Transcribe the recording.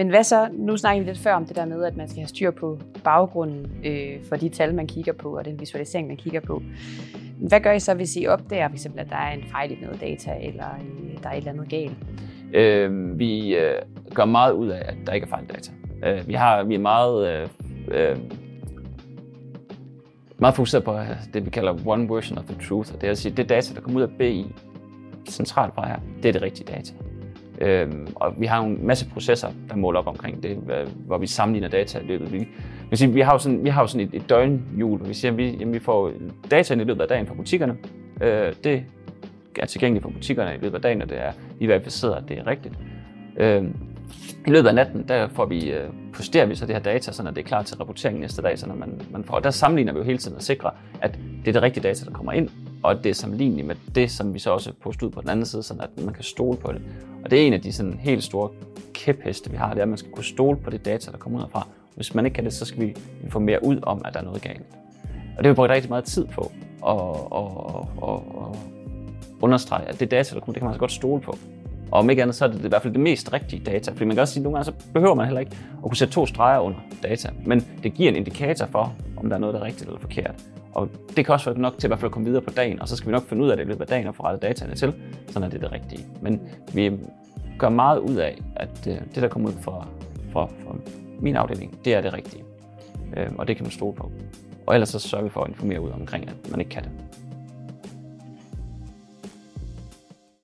Men hvad så, nu snakker vi lidt før om det der med, at man skal have styr på baggrunden øh, for de tal, man kigger på, og den visualisering, man kigger på. Hvad gør I så, hvis I opdager, for eksempel, at der er en fejl i noget data, eller øh, der er et eller andet galt? Øh, vi øh, gør meget ud af, at der ikke er fejldata. Øh, vi, har, vi er meget, øh, øh, meget fokuseret på øh, det, vi kalder one version of the truth. Og det er at sige, det data, der kommer ud af BI centralt fra her, det er det rigtige data. Øhm, og vi har en masse processer, der måler op omkring det, hvor vi sammenligner data i løbet af vi, sige, vi har jo sådan, vi har jo sådan et, et døgnhjul, hvor vi siger, at vi, jamen, vi får data i løbet af dagen fra butikkerne. Øh, det er tilgængeligt for butikkerne i løbet af dagen, og det er i verificeret, at det er rigtigt. Øh, I løbet af natten, der får vi, øh, posterer vi så det her data, så det er klar til rapportering næste dag, så når man, man får, og der sammenligner vi jo hele tiden og sikrer, at det er det rigtige data, der kommer ind, og det er sammenligneligt med det, som vi så også poster ud på den anden side, så at man kan stole på det. Og det er en af de sådan helt store kæpheste, vi har, det er, at man skal kunne stole på det data, der kommer ud fra. Hvis man ikke kan det, så skal vi informere ud om, at der er noget galt. Og det har vi brugt rigtig meget tid på at, at, at, at understrege, at det data, der kommer, det kan man altså godt stole på. Og om ikke andet, så er det i hvert fald det mest rigtige data. Fordi man kan også sige, at nogle gange så behøver man heller ikke at kunne sætte to streger under data. Men det giver en indikator for, om der er noget, der er rigtigt eller forkert. Og det kan også være nok til i hvert fald at komme videre på dagen, og så skal vi nok finde ud af det i løbet af dagen og få rettet dataene til, sådan at det er det rigtige. Men vi gør meget ud af, at øh, det, der kommer ud fra, fra, fra min afdeling, det er det rigtige. Øh, og det kan man stole på. Og ellers så sørger vi for at informere ud omkring, at man ikke kan det.